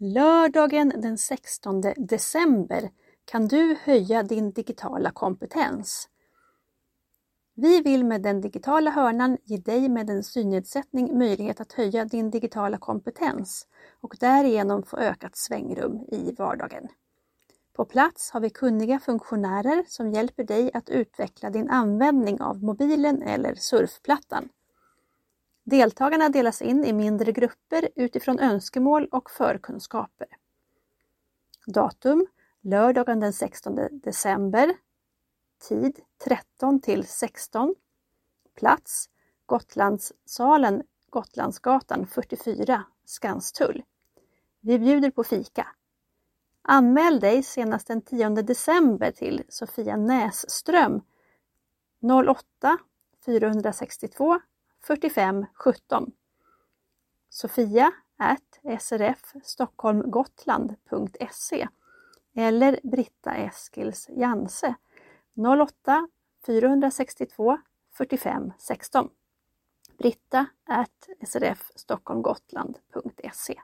Lördagen den 16 december kan du höja din digitala kompetens. Vi vill med den digitala hörnan ge dig med en synnedsättning möjlighet att höja din digitala kompetens och därigenom få ökat svängrum i vardagen. På plats har vi kunniga funktionärer som hjälper dig att utveckla din användning av mobilen eller surfplattan. Deltagarna delas in i mindre grupper utifrån önskemål och förkunskaper. Datum lördagen den 16 december. Tid 13 till 16. Plats Gotlandssalen, Gotlandsgatan 44, Skanstull. Vi bjuder på fika. Anmäl dig senast den 10 december till Sofia Näsström 08 462 45 17. Sofia at srfstockholmgotland.se eller Britta Eskils Janse 08 462 45 16. Britta at srfstockholmgotland.se